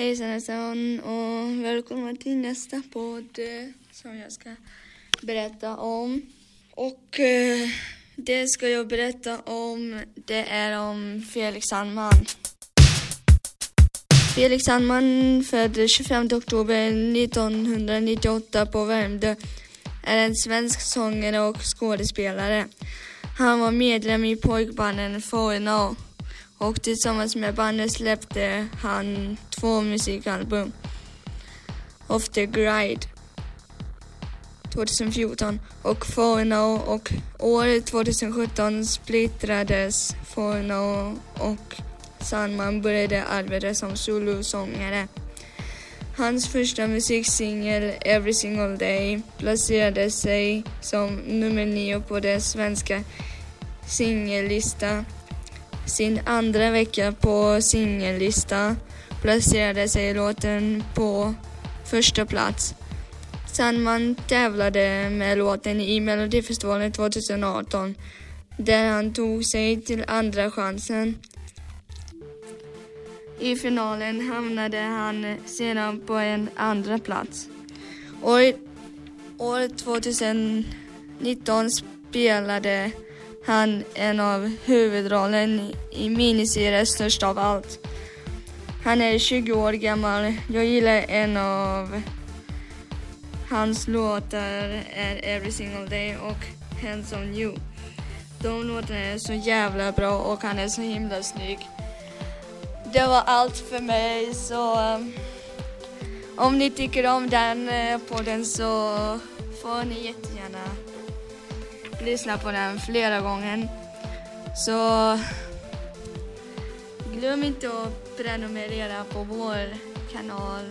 Hejsan hejsan och välkomna till nästa podd eh, som jag ska berätta om. Och eh, det ska jag berätta om, det är om Felix Sandman. Felix Sandman föddes 25 oktober 1998 på Värmdö är en svensk sångare och skådespelare. Han var medlem i pojkbanden 4 och tillsammans med bandet släppte han två musikalbum. Of the Gride 2014 och Forno och året 2017 splittrades Forno och Sandman började arbeta som solosångare. Hans första musiksingel Every single day placerade sig som nummer nio på den svenska singellistan sin andra vecka på singellista placerade sig låten på första plats. Sandman tävlade med låten i Melodifestivalen 2018 där han tog sig till andra chansen. I finalen hamnade han sedan på en andra plats. År, år 2019 spelade han en av huvudrollen i miniserien Störst av allt. Han är 20 år gammal. Jag gillar en av hans låtar är Every single day och Hands on you. De låtarna är så jävla bra och han är så himla snygg. Det var allt för mig så um, om ni tycker om den eh, podden så får ni jättegärna lyssna på den flera gånger. Så glöm inte att prenumerera på vår kanal.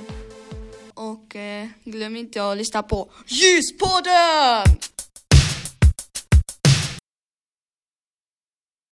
Och eh, glöm inte att lyssna på Ljuspodden!